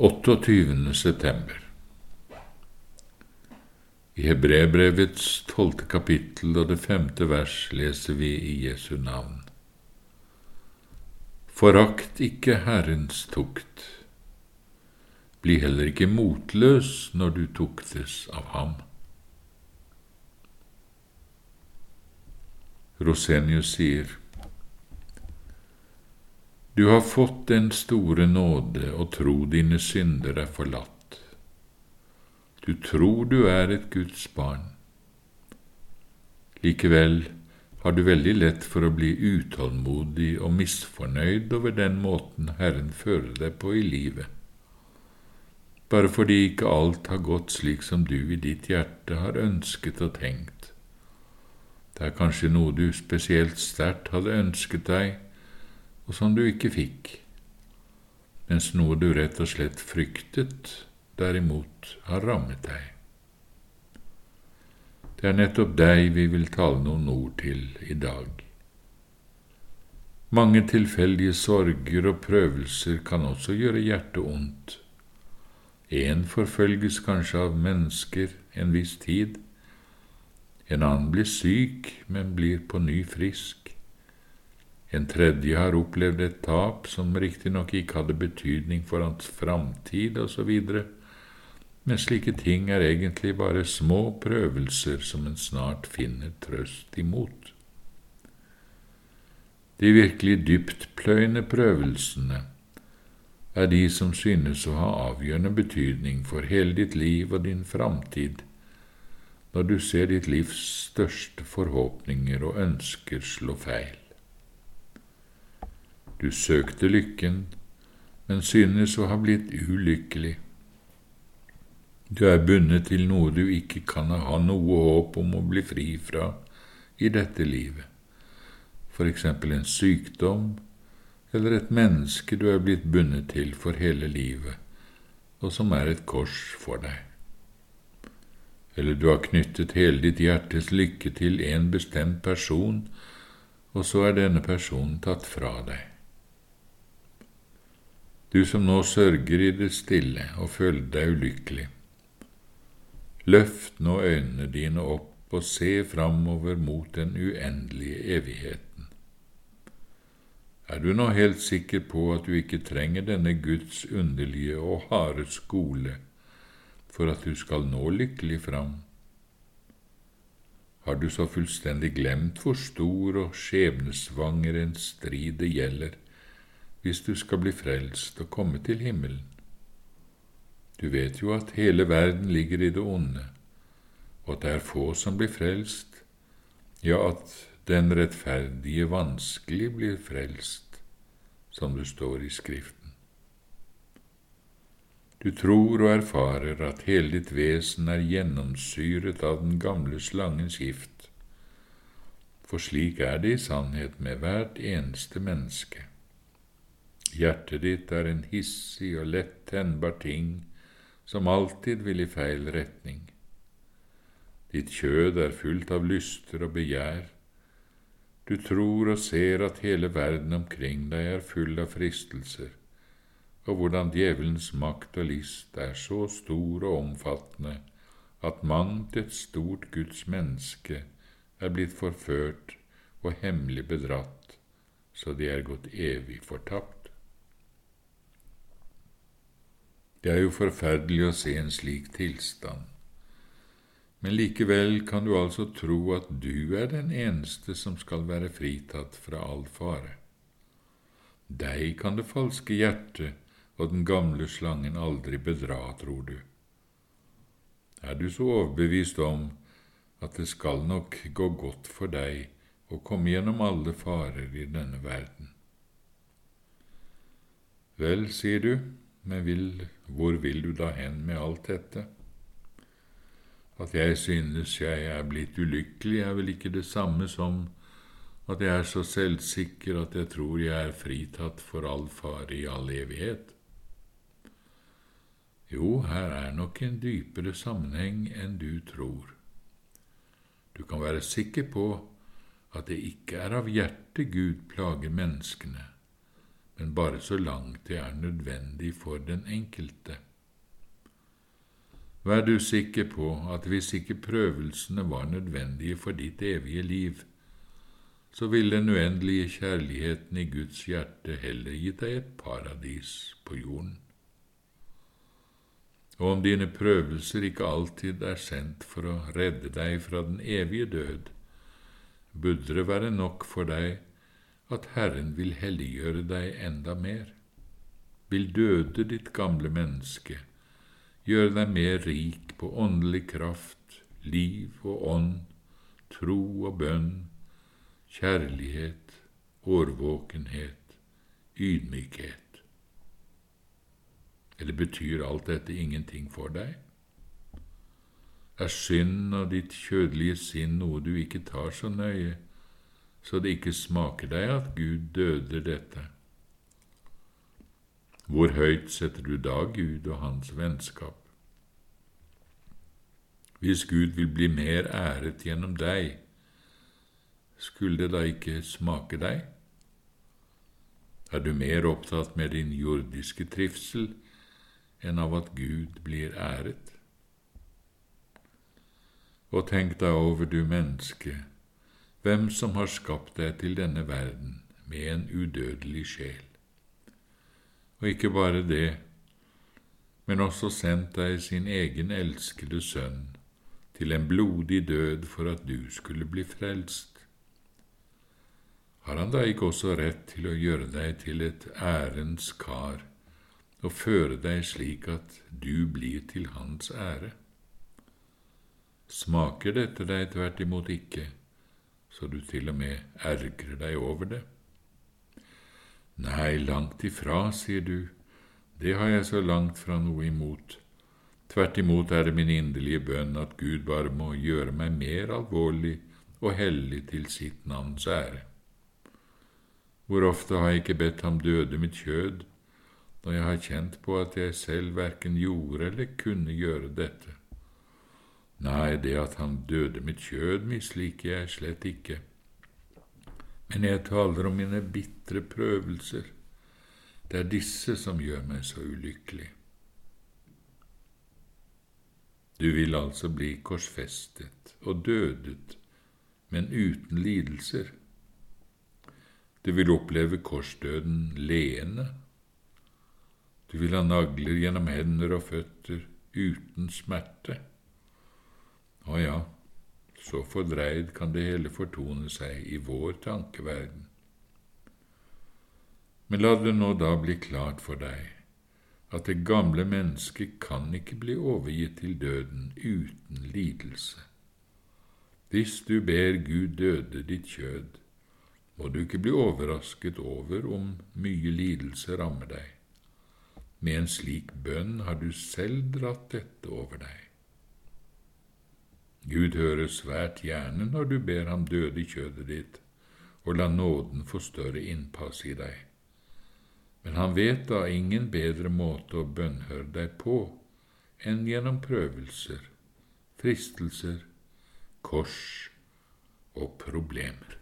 28. september. I Hebrebrevets tolvte kapittel og det femte vers leser vi i Jesu navn. Forakt ikke Herrens tukt. Bli heller ikke motløs når du tuktes av ham. Rosenius sier, du har fått den store nåde og tro dine synder er forlatt. Du tror du er et Guds barn. Likevel har du veldig lett for å bli utålmodig og misfornøyd over den måten Herren fører deg på i livet, bare fordi ikke alt har gått slik som du i ditt hjerte har ønsket og tenkt. Det er kanskje noe du spesielt sterkt hadde ønsket deg, og som du ikke fikk, mens noe du rett og slett fryktet, derimot har rammet deg. Det er nettopp deg vi vil tale noen ord til i dag. Mange tilfeldige sorger og prøvelser kan også gjøre hjertet ondt. En forfølges kanskje av mennesker en viss tid, en annen blir syk, men blir på ny frisk. En tredje har opplevd et tap som riktignok ikke hadde betydning for hans framtid osv., men slike ting er egentlig bare små prøvelser som en snart finner trøst imot. De virkelig dyptpløyende prøvelsene er de som synes å ha avgjørende betydning for hele ditt liv og din framtid, når du ser ditt livs største forhåpninger og ønsker slå feil. Du søkte lykken, men synes å ha blitt ulykkelig. Du er bundet til noe du ikke kan ha noe håp om å bli fri fra i dette livet, for eksempel en sykdom eller et menneske du er blitt bundet til for hele livet, og som er et kors for deg. Eller du har knyttet hele ditt hjertes lykke til en bestemt person, og så er denne personen tatt fra deg du som nå sørger i det stille og føler deg ulykkelig. Løft nå øynene dine opp og se framover mot den uendelige evigheten. Er du nå helt sikker på at du ikke trenger denne Guds underlige og harde skole for at du skal nå lykkelig fram? Har du så fullstendig glemt hvor stor og skjebnesvanger en strid det gjelder, hvis du skal bli frelst og komme til himmelen. Du vet jo at hele verden ligger i det onde, og at det er få som blir frelst, ja, at den rettferdige vanskelig blir frelst, som det står i Skriften. Du tror og erfarer at hele ditt vesen er gjennomsyret av den gamle slangens gift, for slik er det i sannhet med hvert eneste menneske. Hjertet ditt er en hissig og lett tennbar ting som alltid vil i feil retning. Ditt kjød er fullt av lyster og begjær. Du tror og ser at hele verden omkring deg er full av fristelser, og hvordan djevelens makt og list er så stor og omfattende at mangt et stort Guds menneske er blitt forført og hemmelig bedratt, så de er gått evig fortapt. Det er jo forferdelig å se en slik tilstand. Men likevel kan du altså tro at du er den eneste som skal være fritatt fra all fare. Deg kan det falske hjertet og den gamle slangen aldri bedra, tror du. Er du så overbevist om at det skal nok gå godt for deg å komme gjennom alle farer i denne verden? Vel, sier du, men vil, hvor vil du da hen med alt dette? At jeg synes jeg er blitt ulykkelig, er vel ikke det samme som at jeg er så selvsikker at jeg tror jeg er fritatt for all fare i all evighet. Jo, her er nok en dypere sammenheng enn du tror. Du kan være sikker på at det ikke er av hjertet Gud plager menneskene, men bare så langt det er nødvendig for den enkelte. Vær du sikker på at hvis ikke prøvelsene var nødvendige for ditt evige liv, så vil den uendelige kjærligheten i Guds hjerte heller gi deg et paradis på jorden. Og om dine prøvelser ikke alltid er sendt for å redde deg fra den evige død, burde det være nok for deg at Herren vil helliggjøre deg enda mer, vil døde ditt gamle menneske, gjøre deg mer rik på åndelig kraft, liv og ånd, tro og bønn, kjærlighet, årvåkenhet, ydmykhet. Eller betyr alt dette ingenting for deg? Er synd og ditt kjødelige sinn noe du ikke tar så nøye, så det ikke smaker deg at Gud døder dette? Hvor høyt setter du da Gud og hans vennskap? Hvis Gud vil bli mer æret gjennom deg, skulle det da ikke smake deg? Er du mer opptatt med din jordiske trivsel enn av at Gud blir æret? Og tenk deg over, du menneske, hvem som har skapt deg til denne verden med en udødelig sjel. Og ikke bare det, men også sendt deg sin egen elskede sønn til en blodig død for at du skulle bli frelst har han da ikke også rett til å gjøre deg til et ærens kar og føre deg slik at du blir til hans ære? Smaker dette deg tvert imot ikke, så du til og med ergrer deg over det? Nei, langt ifra, sier du, det har jeg så langt fra noe imot. Tvert imot er det min inderlige bønn at Gud bare må gjøre meg mer alvorlig og hellig til sitt navns ære. Hvor ofte har jeg ikke bedt ham døde mitt kjød, når jeg har kjent på at jeg selv verken gjorde eller kunne gjøre dette. Nei, det at han døde mitt kjød, misliker jeg slett ikke. Men jeg taler om mine bitre prøvelser. Det er disse som gjør meg så ulykkelig. Du vil altså bli korsfestet og dødet, men uten lidelser. Du vil oppleve korsdøden leende. Du vil ha nagler gjennom hender og føtter uten smerte. Å ja, så fordreid kan det hele fortone seg i vår tankeverden. Men la det nå da bli klart for deg at det gamle mennesket kan ikke bli overgitt til døden uten lidelse. Hvis du ber Gud døde ditt kjød, må du ikke bli overrasket over om mye lidelse rammer deg. Med en slik bønn har du selv dratt dette over deg. Gud hører svært gjerne når du ber ham døde kjødet ditt og la nåden få større innpass i deg. Men han vet da ingen bedre måte å bønnhøre deg på enn gjennom prøvelser, fristelser, kors og problemer.